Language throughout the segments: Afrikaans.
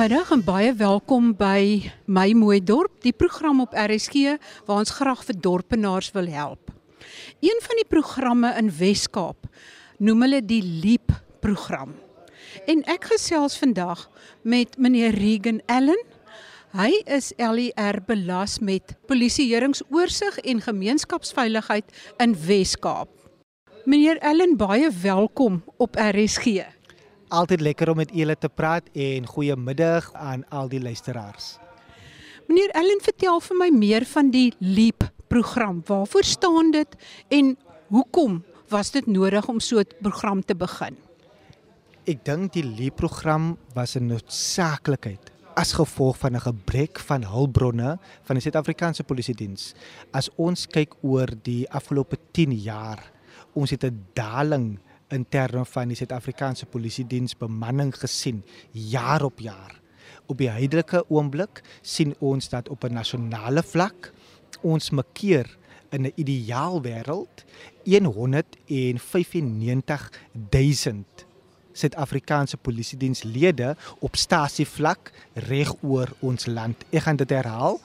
Goeiemiddag en baie welkom by My Mooi Dorp, die program op RSG waar ons graag vir dorpenaars wil help. Een van die programme in Wes-Kaap noem hulle die Leap program. En ek gesels vandag met meneer Regan Allen. Hy is LER belas met polisieeringsoorsig en gemeenskapsveiligheid in Wes-Kaap. Meneer Allen, baie welkom op RSG altyd lekker om met julle te praat en goeiemiddag aan al die luisteraars. Meneer Ellen, vertel vir my meer van die Leap program. Waarvoor staan dit en hoekom was dit nodig om so 'n program te begin? Ek dink die Leap program was 'n noodsaaklikheid as gevolg van 'n gebrek van hulpbronne van die Suid-Afrikaanse Polisie Diens. As ons kyk oor die afgelope 10 jaar, ons het 'n daling in terme van die Suid-Afrikaanse Polisie Diens bemanning gesien jaar op jaar. Op die huidige oomblik sien ons dat op 'n nasionale vlak ons makkeer in 'n ideaal wêreld 195 000 Suid-Afrikaanse Polisie Dienslede op stasie vlak reg oor ons land. Ek gaan dit herhaal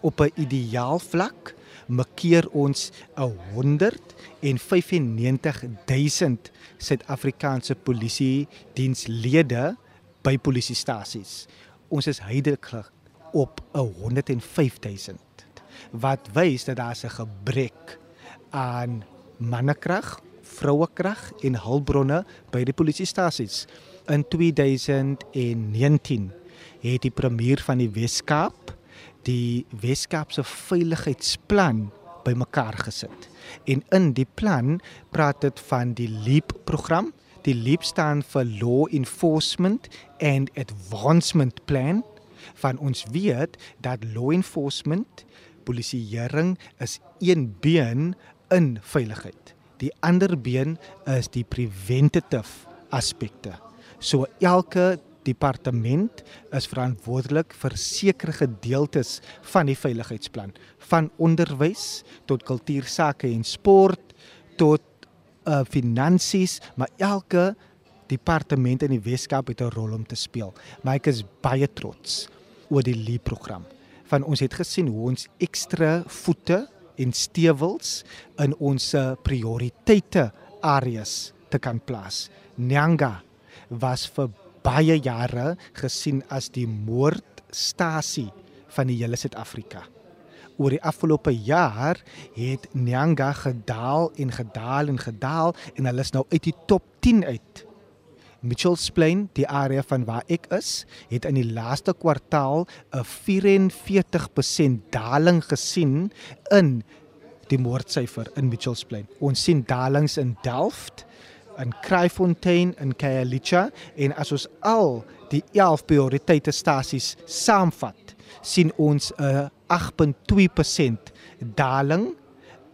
op 'n ideaal vlak makkeer ons 'n 195 000 Suid-Afrikaanse polisie dienslede by polisiestasies. Ons is heideklik op 'n 105 000 wat wys dat daar 'n gebrek aan mannekrag, vrouekrag en hulpbronne by die polisiestasies. In 2019 het die premier van die Wes-Kaap die Weskaapse veiligheidsplan bymekaar gesit. En in die plan praat dit van die LEAP program. Die LEAP staan vir Law Enforcement and Advancement Plan. Van ons weet dat law enforcement, polisieering is een been in veiligheid. Die ander been is die preventative aspekte. So elke departement is verantwoordelik vir sekere gedeeltes van die veiligheidsplan, van onderwys tot kultuursake en sport tot uh finansies, maar elke departement in die Weskaap het 'n rol om te speel. Maar ek is baie trots oor die LEE program. Van ons het gesien hoe ons ekstra voete en stewels in ons prioriteite areas te kan plaas. Nyanga was vir baie jare gesien as die moordstasie van die hele Suid-Afrika. Oor die afgelope jaar het Nyanga gedaal en gedaal en gedaal en hulle is nou uit die top 10 uit. Mitchells Plain, die area van waar ek is, het in die laaste kwartaal 'n 44% daling gesien in die moordsyfer in Mitchells Plain. Ons sien dalings in Delft, in Kraaifontein in Khayelitsha en as ons al die 11 prioriteite stasies saamvat, sien ons 'n 8.2% daling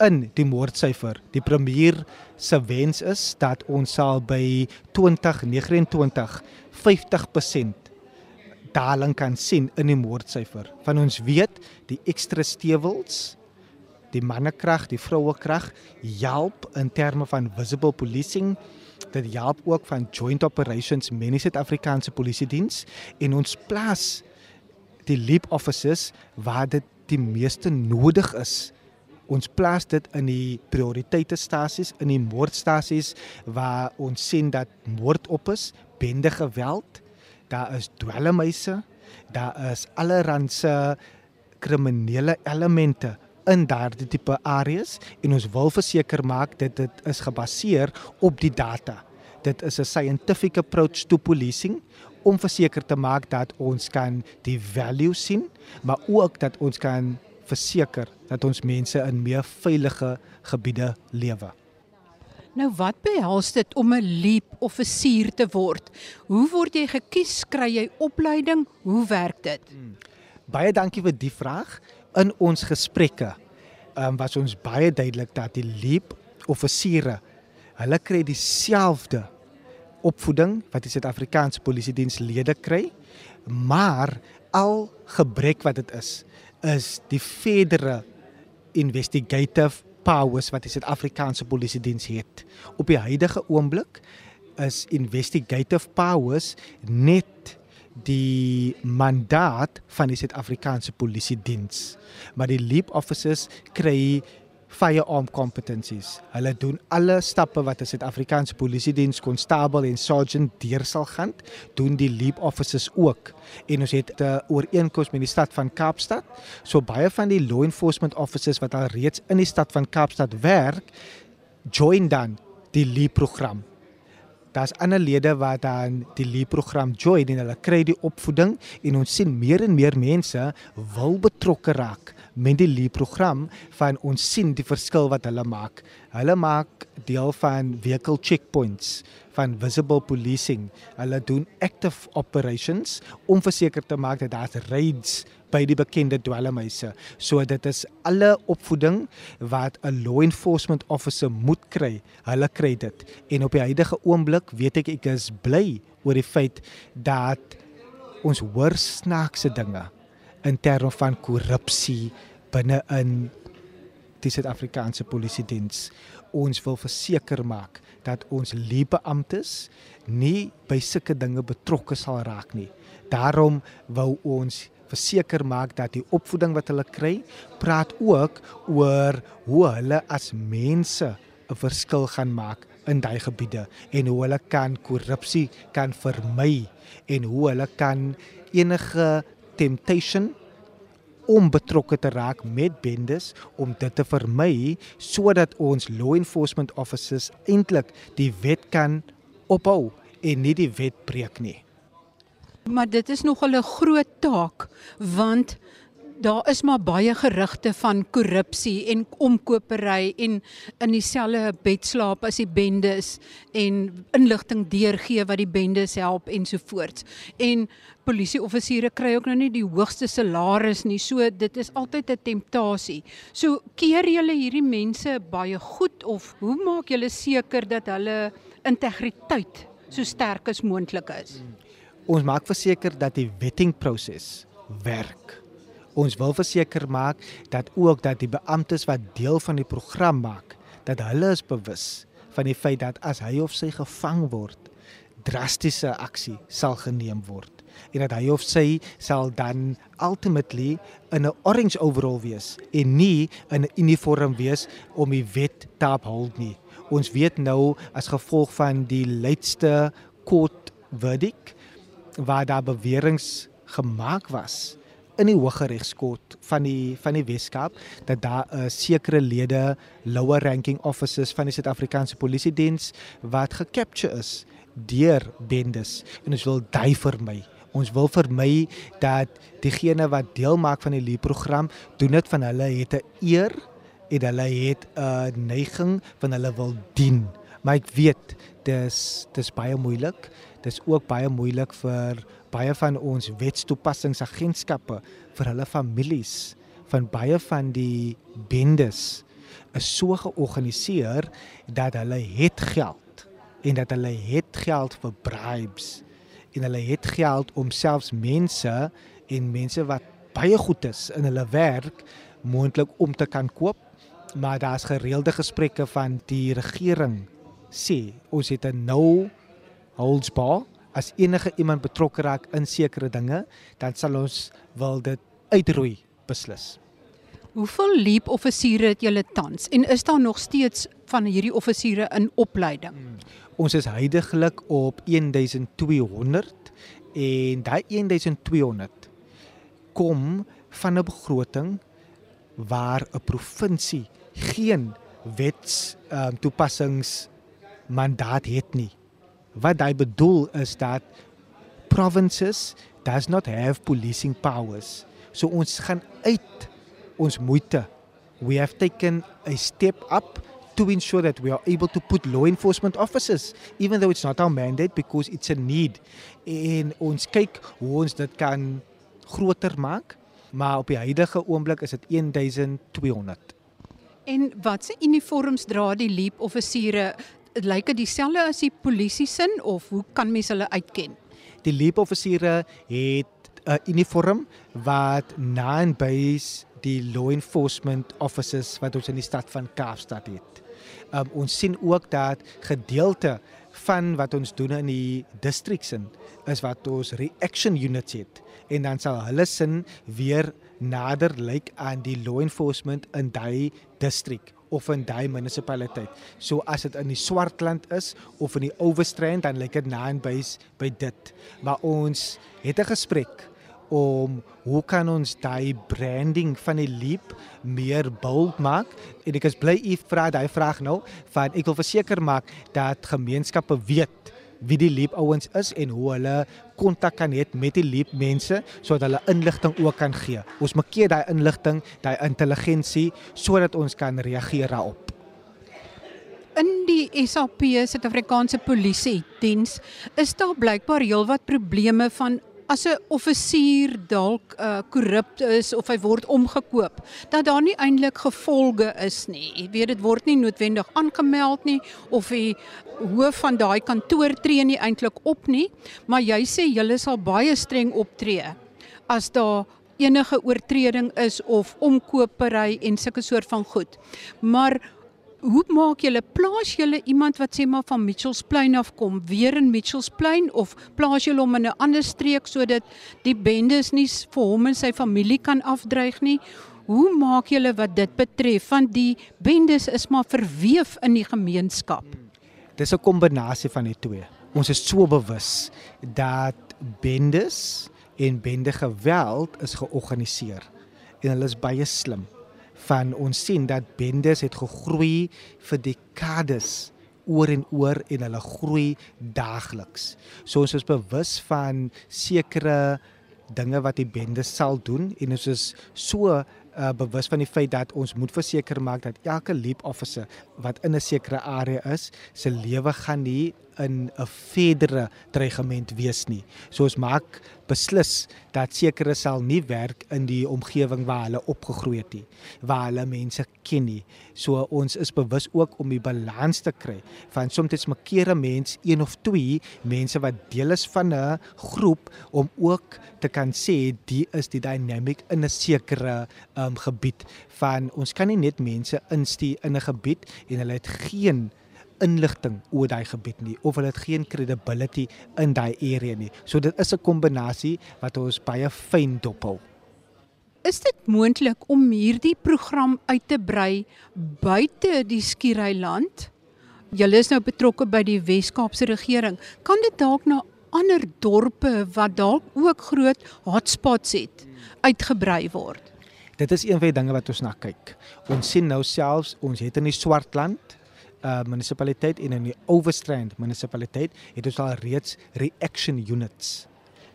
in die moordsyfer. Die premier se wens is dat ons sal by 2029 50% daling kan sien in die moordsyfer. Van ons weet die ekstra stewels die mannekrag, die vrouekrag help in terme van visible policing. Dit help ook van joint operations met die Suid-Afrikaanse Polisie Diens en ons plaas die leap officers waar dit die meeste nodig is. Ons plaas dit in die prioriteite stasies, in die moordstasies waar ons sien dat moord op is, bende geweld, daar is dwelmhuise, daar is allerlei kriminele elemente in daardie tipe areas en ons wil verseker maak dat dit is gebaseer op die data. Dit is 'n scientific approach to policing om verseker te maak dat ons kan die value sien, maar ook dat ons kan verseker dat ons mense in meer veilige gebiede lewe. Nou wat behels dit om 'n leap offisier te word? Hoe word jy gekies? Kry jy opleiding? Hoe werk dit? Hmm. Baie dankie vir die vraag in ons gesprekke um, was ons baie duidelik dat die leap offisiere hulle kry dieselfde opvoeding wat die Suid-Afrikaanse Polisie Dienslede kry maar al gebrek wat dit is is die verdere investigative powers wat die Suid-Afrikaanse Polisie Diens het. Op die huidige oomblik is investigative powers net die mandaat van die Suid-Afrikaanse Polisie Diens. Maar die leap officers kry firearm competencies. Hulle doen alle stappe wat 'n Suid-Afrikaanse Polisie Diens konstabel en sergeant deur sal gaan, doen die leap officers ook. En ons het 'n ooreenkoms met die stad van Kaapstad. So baie van die law enforcement officers wat al reeds in die stad van Kaapstad werk, join dan die leap program daar's ander lede wat dan die leerprogram join en hulle kry die opvoeding en ons sien meer en meer mense wil betrokke raak met die leerprogram van ons sien die verskil wat hulle maak. Hulle maak deel van vehicle checkpoints van visible policing. Hulle doen active operations om verseker te maak dat daar raids by die bekende dwelmhuise. So dit is alle opvoeding wat 'n law enforcement officer moet kry. Hulle kry dit. En op die huidige oomblik weet ek ek is bly oor die feit dat ons hoor snaakse dinge in terme van korrupsie binne in die Suid-Afrikaanse Polisie Diens. Ons wil verseker maak dat ons leebeamptes nie by sulke dinge betrokke sal raak nie. Daarom wou ons verseker maak dat die opvoeding wat hulle kry, praat ook oor hoe hulle as mense 'n verskil gaan maak in daai gebiede en hoe hulle kan korrupsie kan vermy en hoe hulle kan enige temptation om betrokke te raak met bendes om dit te vermy sodat ons law enforcement officers eintlik die wet kan ophou en nie die wet breek nie. Maar dit is nog 'n groot taak want daar is maar baie gerugte van korrupsie en omkopery en in dieselfde bed slaap as die bendes en inligting deurgee wat die bendes help ensovoorts. En polisieoffisiere kry ook nou nie die hoogste salaris nie. So dit is altyd 'n temptasie. So keer julle hierdie mense baie goed of hoe maak julle seker dat hulle integriteit so sterk as moontlik is? Hmm ons maak verseker dat die wettingproses werk. Ons wil verseker maak dat ook dat die beamptes wat deel van die program maak, dat hulle is bewus van die feit dat as hy of sy gevang word, drastiese aksie sal geneem word en dat hy of sy sal dan ultimately in 'n orange overall wees en nie in 'n uniform wees om die wet te uphold nie. Ons weet nou as gevolg van die laaste court verdict waar daar beweringe gemaak was in die Hooggeregskoot van die van die Weskaap dat daar 'n uh, sekere lede lower ranking officers van die Suid-Afrikaanse Polisie Diens wat gecapture is deur bendes en ons wil daai vermy. Ons wil vermy dat diegene wat deel maak van die leerprogram doen dit van hulle het 'n eer en hulle het 'n neiging van hulle wil dien. Maar ek weet dis dis baie moeilik. Dis ook baie moeilik vir baie van ons wetstoepassingsagentskappe vir hulle families van baie van die bendes is so georganiseer dat hulle het geld en dat hulle het geld vir bribes en hulle het geld om selfs mense en mense wat baie goed is in hulle werk moontlik om te kan koop. Maar daar's gereelde gesprekke van die regering sê ons het 'n nou holds bar as enige iemand betrokke raak in sekere dinge dan sal ons wil dit uitroei beslis. Hoeveel leap offisiere het julle tans en is daar nog steeds van hierdie offisiere in opleiding? Hmm. Ons is heidaglik op 1200 en daai 1200 kom van 'n begroting waar 'n provinsie geen wets um, toepassings mandaat het nie wat hy bedoel is dat provinces does not have policing powers. So ons gaan uit ons moeite. We have taken a step up to ensure that we are able to put law enforcement officers even though it's not our mandate because it's a need. En ons kyk hoe ons dit kan groter maak, maar op die huidige oomblik is dit 1200. En watse uniforms dra die leap offisiere lyk dit dieselfde as die polisie sin of hoe kan mense hulle uitken? Die leepoffisiere het 'n uniform wat na en by die law enforcement officers wat ons in die stad van Kaapstad het. Um, ons sien ook dat gedeelte van wat ons doen in die districts in is wat ons reaction units het en dan sal hulle sin weer nader lyk aan die law enforcement in daai district of in daai munisipaliteit. So as dit in die Swartland is of in die Overstrand dan lyk dit na en by by dit. Maar ons het 'n gesprek om hoe kan ons daai branding van die leap meer bold maak? En ek is bly u vra daai vraag nou, want ek wil verseker maak dat gemeenskappe weet wie die leap ouens is en hoe hulle kontak kan hê met die leap mense sodat hulle inligting ook kan gee. Ons moet keer daai inligting, daai intelligensie sodat ons kan reageer daarop. In die SAP Suid-Afrikaanse Polisie diens is daar blykbaar heelwat probleme van as 'n offisier dalk uh, korrup is of hy word omgekoop, dat daar nie eintlik gevolge is nie. Jy weet dit word nie noodwendig aangemeld nie of die hoof van daai kantoor tree nie eintlik op nie, maar jy sê julle sal baie streng optree as daar enige oortreding is of omkopery en sulke soort van goed. Maar hoe maak julle plaas julle iemand wat sê maar van Mitchells Plain af kom weer in Mitchells Plain of plaas julle hom in 'n ander streek sodat die bendes nie vir hom en sy familie kan afdreig nie? Hoe maak julle wat dit betref? Want die bendes is maar verweef in die gemeenskap. Dis 'n kombinasie van die twee. Ons is so bewus dat bendes en bende geweld is georganiseer en hulle is baie slim van ons sien dat bendes het gegroei vir dekades oor en oor en hulle groei daagliks. So ons is bewus van sekere dinge wat die bendes sal doen en ons is so uh, bewus van die feit dat ons moet verseker maak dat elke leap officer wat in 'n sekere area is, se lewe gaan nie in 'n verdere dreigement wees nie. So ons maak beslis dat sekere sal nie werk in die omgewing waar hulle opgegroei het nie, waar hulle mense ken nie. So ons is bewus ook om die balans te kry van soms makere mens een of twee mense wat deel is van 'n groep om ook te kan sê die is die dynamic in 'n sekere um, gebied van ons kan nie net mense instuur in 'n gebied en hulle het geen inligting oor daai gebied nie of hulle het geen credibility in daai area nie. So dit is 'n kombinasie wat ons baie fyn dophou. Is dit moontlik om hierdie program uit te brei buite die Skiereiland? Julle is nou betrokke by die Wes-Kaapse regering. Kan dit dalk na ander dorpe wat dalk ook groot hotspots het uitgebrei word? Dit is een van die dinge wat ons na kyk. Ons sien nou selfs ons het in die Swartland uh, munisipaliteit en in die Overstrand munisipaliteit het ons al reeds reaction units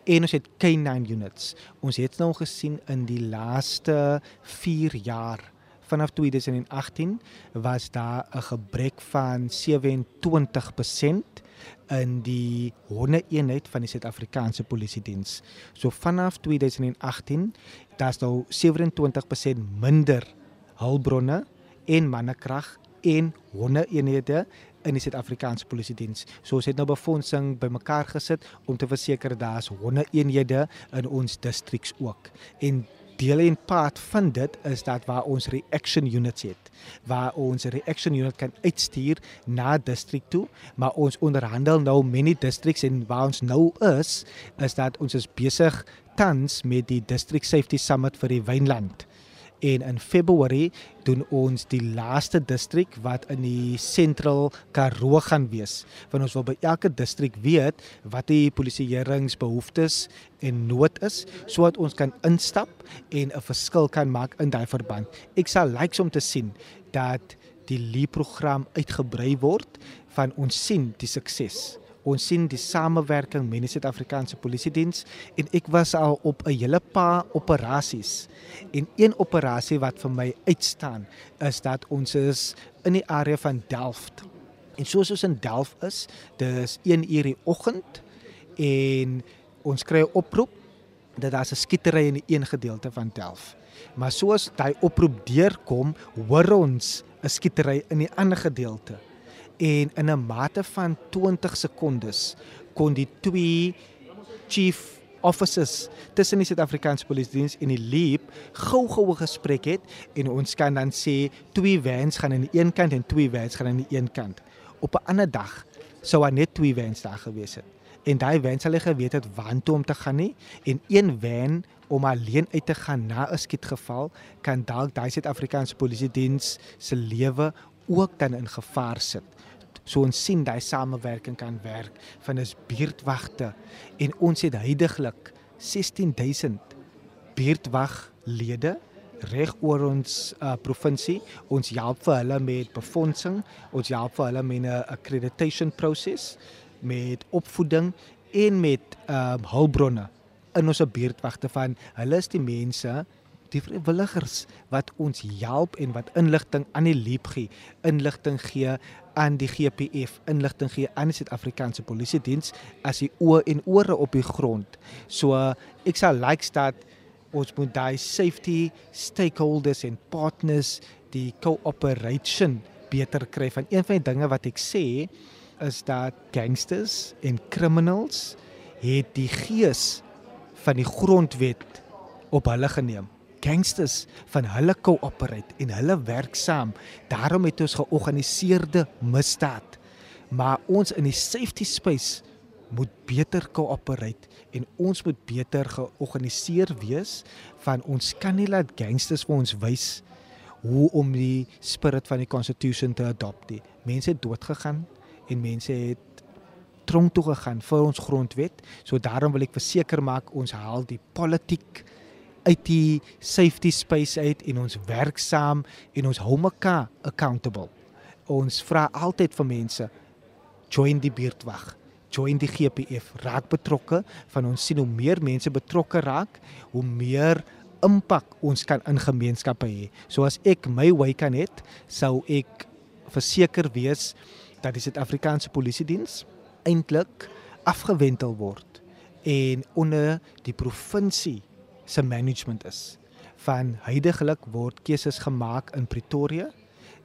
en ons het K9 units. Ons het nou gesien in die laaste 4 jaar vanaf 2018 was daar 'n gebrek van 27% in die hondeeenheid van die Suid-Afrikaanse Polisie diens. So vanaf 2018 daar's nou 27% minder hulpbronne en mannekrag en hondeeenhede in die Suid-Afrikaanse Polisie diens. So ons het nou befondsing bymekaar gesit om te verseker daar's hondeeenhede in ons districts ook. En deel en part van dit is dat waar ons reaction units het waar ons reaction unit kan uitstuur na district toe maar ons onderhandel nou many districts en waar ons nou is is dat ons is besig tans met die district safety summit vir die Wynland en in Februarie doen ons die laaste distrik wat in die sentral Karoo gaan wees. Want ons wil by elke distrik weet wat die polisieeringsbehoeftes en nood is sodat ons kan instap en 'n verskil kan maak in daai verband. Ek sal likes om te sien dat die leerprogram uitgebrei word van ons sien die sukses ons sien die samewerking met die Suid-Afrikaanse Polisie Diens en ek was al op 'n hele paar operasies. En een operasie wat vir my uitstaan is dat ons is in die area van Delft. En soos ons in Delft is, dis 1 uur die oggend en ons kry 'n oproep dat daar 'n skietery in die een gedeelte van Delft. Maar soos daai oproep deurkom, hoor ons 'n skietery in die ander gedeelte en in 'n mate van 20 sekondes kon die twee chief officers tussen die Suid-Afrikaanse Polisiediens en die Leap gou-gou 'n gesprek het en ons kan dan sê twee vans gaan aan die een kant en twee vans gaan aan die een kant. Op 'n ander dag sou daar net twee vans daar gewees het. En daai van sal hy geweet het waantoe om te gaan nie en een van om alleen uit te gaan na 'n skietgeval kan dalk daai Suid-Afrikaanse polisie diens se lewe ook dan in gevaar sit. So ons sien daai samewerking kan werk van is buurtwagte en ons het heidaglik 16000 buurtwaglede reg oor ons uh, provinsie. Ons help vir hulle met befondsing, ons help vir hulle met 'n accreditation proses, met opvoeding en met uh, hulpbronne in ons buurtwagte van hulle is die mense die vrywilligers wat ons help en wat inligting aan die leep gee, inligting gee aan die GPF, inligting gee aan die Suid-Afrikaanse Polisie Diens as die oë en ore op die grond. So ek sal like dat ons moet daai safety stakeholders en partners die cooperation beter kry van een van die dinge wat ek sê is dat gangsters en criminals het die gees van die grondwet op hulle geneem gangsters van hulle cooperate en hulle werk saam daarom het ons georganiseerde misdaad maar ons in die safety space moet beter cooperate en ons moet beter georganiseer wees van ons kan nie laat gangsters vir ons wys hoe om die spirit van die constitution te adopt nie. Mense het dood gegaan en mense het tronk toe gegaan vir ons grondwet. So daarom wil ek verseker maak ons haal die politiek uit die safety space uit en ons werk saam en ons hou mekaar accountable. Ons vra altyd vir mense join die buurtwag join die GPF, raak betrokke, van ons sien hoe meer mense betrokke raak, hoe meer impak ons kan in gemeenskappe hê. So as ek my wy kan het, sou ek verseker wees dat die Suid-Afrikaanse Polisie Diens eintlik afgewentel word en onder die provinsie se management is. Van heidaglik word keuses gemaak in Pretoria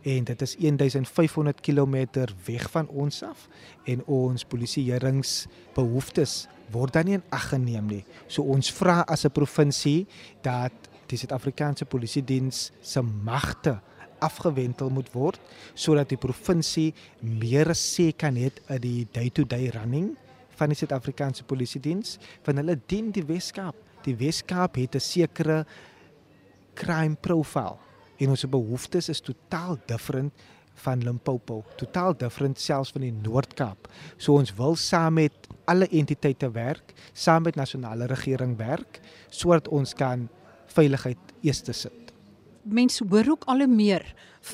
en dit is 1500 km weg van ons af en ons polisieeringsbehoeftes word dan nie in ag geneem nie. So ons vra as 'n provinsie dat die Suid-Afrikaanse Polisie Diens se magte afgewentel moet word sodat die provinsie meer sê kan hê in die day-to-day -day running van die Suid-Afrikaanse Polisie Diens van hulle dien die Weskaap. Die Weskaap het 'n sekere crime profile en ons behoeftes is totaal different van Limpopo, totaal different selfs van die Noord-Kaap. So ons wil saam met alle entiteite werk, saam met nasionale regering werk sodat ons kan veiligheid eers te sit. Mense hoor ook al meer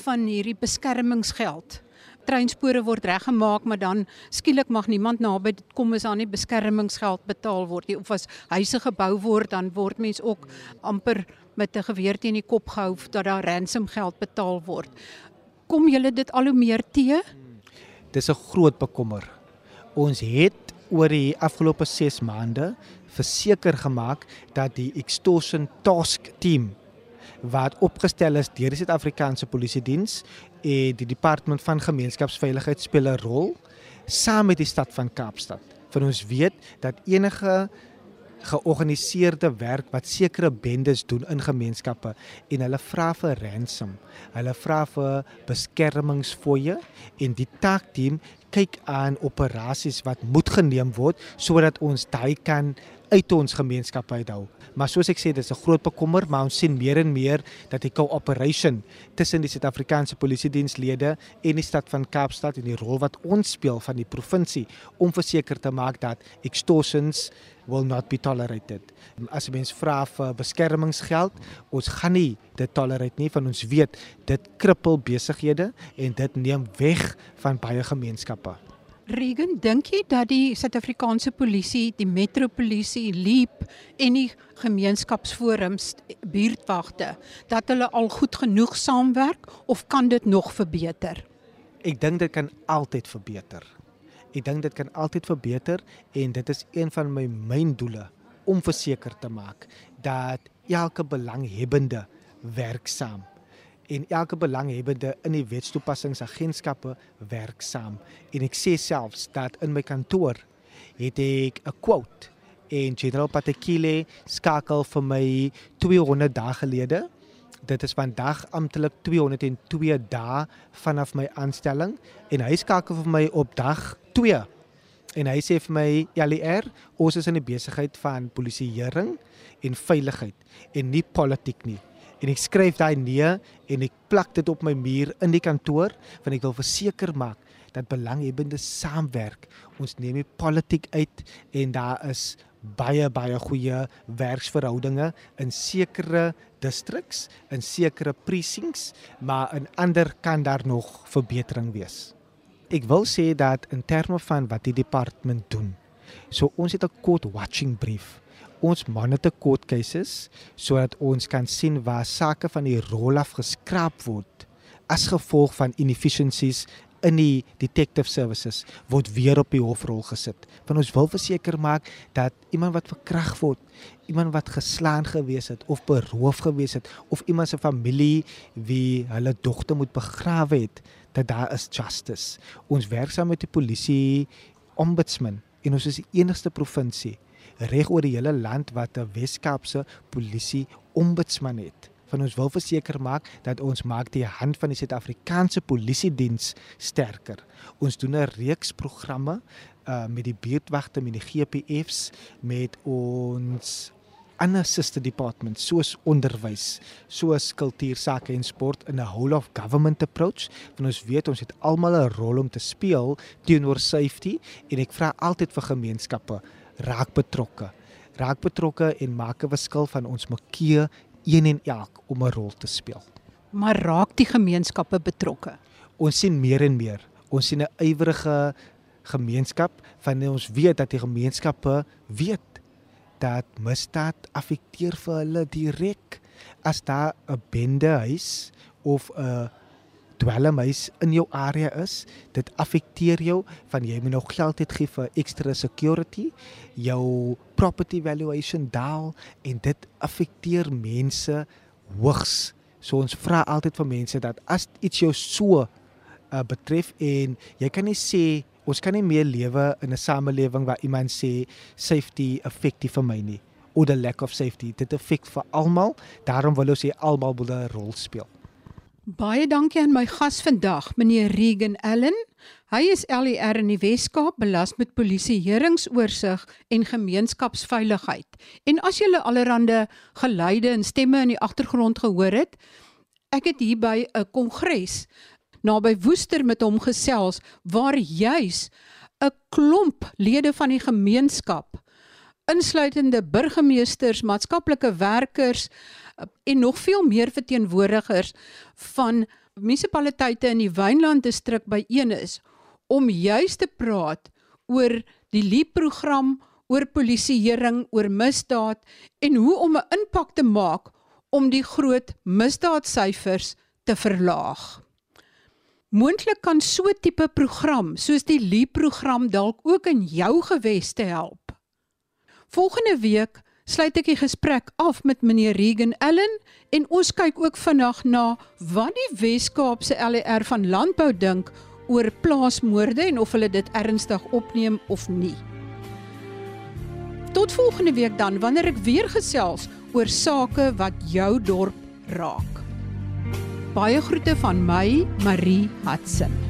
van hierdie beskermingsgeld. Treinspore word reggemaak, maar dan skielik mag niemand naby kom as daar nie beskermingsgeld betaal word nie of as huise gebou word, dan word mense ook amper met 'n geweer teen die kop gehou dat daar ransom geld betaal word. Kom julle dit al hoe meer te? Dis 'n groot bekommer. Ons het oor die afgelope 6 maande verseker gemaak dat die extortion task team wat opgestel is deur die Suid-Afrikaanse Polisie Diens en die departement van gemeenskapsveiligheid speel 'n rol saam met die stad van Kaapstad. Vir ons weet dat enige georganiseerde werk wat sekere bendes doen in gemeenskappe en hulle vra vir ransom. Hulle vra vir beskermingsfooie en die taakteam kyk aan operasies wat moet geneem word sodat ons daai kan uit ons gemeenskap uithou. Maar soos ek sê, dis 'n groot bekommer, maar ons sien meer en meer dat die cooperation tussen die Suid-Afrikaanse Polisie dienslede en die stad van Kaapstad en die rol wat ons speel van die provinsie om verseker te maak dat extortions will not be tolerated. As mens vra vir beskermingsgeld, ons gaan nie dit tolerate nie van ons weet dit krippel besighede en dit neem weg van baie gemeenskappe. Regen, dink jy dat die Suid-Afrikaanse polisie, die metropolisie, Leap en die gemeenskapsforums, buurtwagte, dat hulle al goed genoeg saamwerk of kan dit nog verbeter? Ek dink dit kan altyd verbeter. Ek dink dit kan altyd verbeter en dit is een van my myn doele om verseker te maak dat elke belanghebbende werk saam en elke belanghebbende in die wetstoepassingsagentskappe werk saam. En ek sê selfs dat in my kantoor het ek 'n quote en General Patekile skakel vir my 200 dae gelede Dit is vandag amptelik 202 dae vanaf my aanstelling en hy skakel vir my op dag 2. En hy sê vir my, "LER, ons is in die besigheid van polisieering en veiligheid en nie politiek nie." En ek skryf daai nee en ek plak dit op my muur in die kantoor want ek wil verseker maak dat belanghebbendes saamwerk. Ons neem nie politiek uit en daar is baie baie goeie werksverhoudinge in sekere districts, in sekere precincts, maar in ander kan daar nog verbetering wees. Ek wil sê dat in terme van wat die departement doen. So ons het 'n court watching brief. Ons monitor court cases sodat ons kan sien waar sake van die rol af geskraap word as gevolg van inefficiencies in die detective services word weer op die hofrol gesit. Want ons wil verseker maak dat iemand wat verkrag word, iemand wat geslaan gewees het of beroof gewees het of iemand se familie wie hulle dogter moet begrawe het, dat daar is justice. Ons werk saam met die polisie ombudsman en ons is die enigste provinsie reg oor die hele land wat 'n Wes-Kaapse polisie ombudsman het van ons wil verseker maak dat ons maak die hand van die Suid-Afrikaanse Polisie Diens sterker. Ons doen 'n reeks programme uh met die buurtwagte met die GPFs met ons ander sister departments soos onderwys, soos kultuursake en sport in 'n whole of government approach. Want ons weet ons het almal 'n rol om te speel teenoor safety en ek vra altyd vir gemeenskappe raak betrokke. Raak betrokke en maak 'n verskil van ons makkie een en elk om 'n rol te speel. Maar raak die gemeenskappe betrokke? Ons sien meer en meer. Ons sien 'n ywerige gemeenskap van ons weet dat die gemeenskappe weet dat misdaad affekteer vir hulle direk as daar 'n bende huis of 'n dwelmhuis in jou area is, dit affekteer jou van jy moet nou geld het gee vir extra security, jou property valuation daal en dit affekteer mense hoogs. So ons vra altyd vir mense dat as iets jou so uh, betref en jy kan nie sê ons kan nie meer lewe in 'n samelewing waar iemand sê safety effektief vir my nie of the lack of safety. Dit effek vir almal. Daarom wil ons sê almal moet 'n rol speel Baie dankie aan my gas vandag, meneer Regan Allen. Hy is LER in die Wes-Kaap belas met polisie heringsoorsig en gemeenskapsveiligheid. En as jy allerhande geluide en stemme in die agtergrond gehoor het, ek het hier by 'n kongres naby Woester met hom gesels waar juis 'n klomp lede van die gemeenskap insluitende burgemeesters, maatskaplike werkers, en nog veel meer verteenwoordigers van munisipaliteite in die Wynland distrik byeen is om juis te praat oor die LEAP-program, oor polisieering, oor misdaad en hoe om 'n impak te maak om die groot misdaadsyfers te verlaag. Moontlik kan so 'n tipe program soos die LEAP-program dalk ook in jou gewes te help. Volgende week sluit ek die gesprek af met meneer Regan Allen en ons kyk ook vandag na wat die Wes-Kaapse LER van landbou dink oor plaasmoorde en of hulle dit ernstig opneem of nie. Tot volgende week dan wanneer ek weer gesels oor sake wat jou dorp raak. Baie groete van my, Marie Hudson.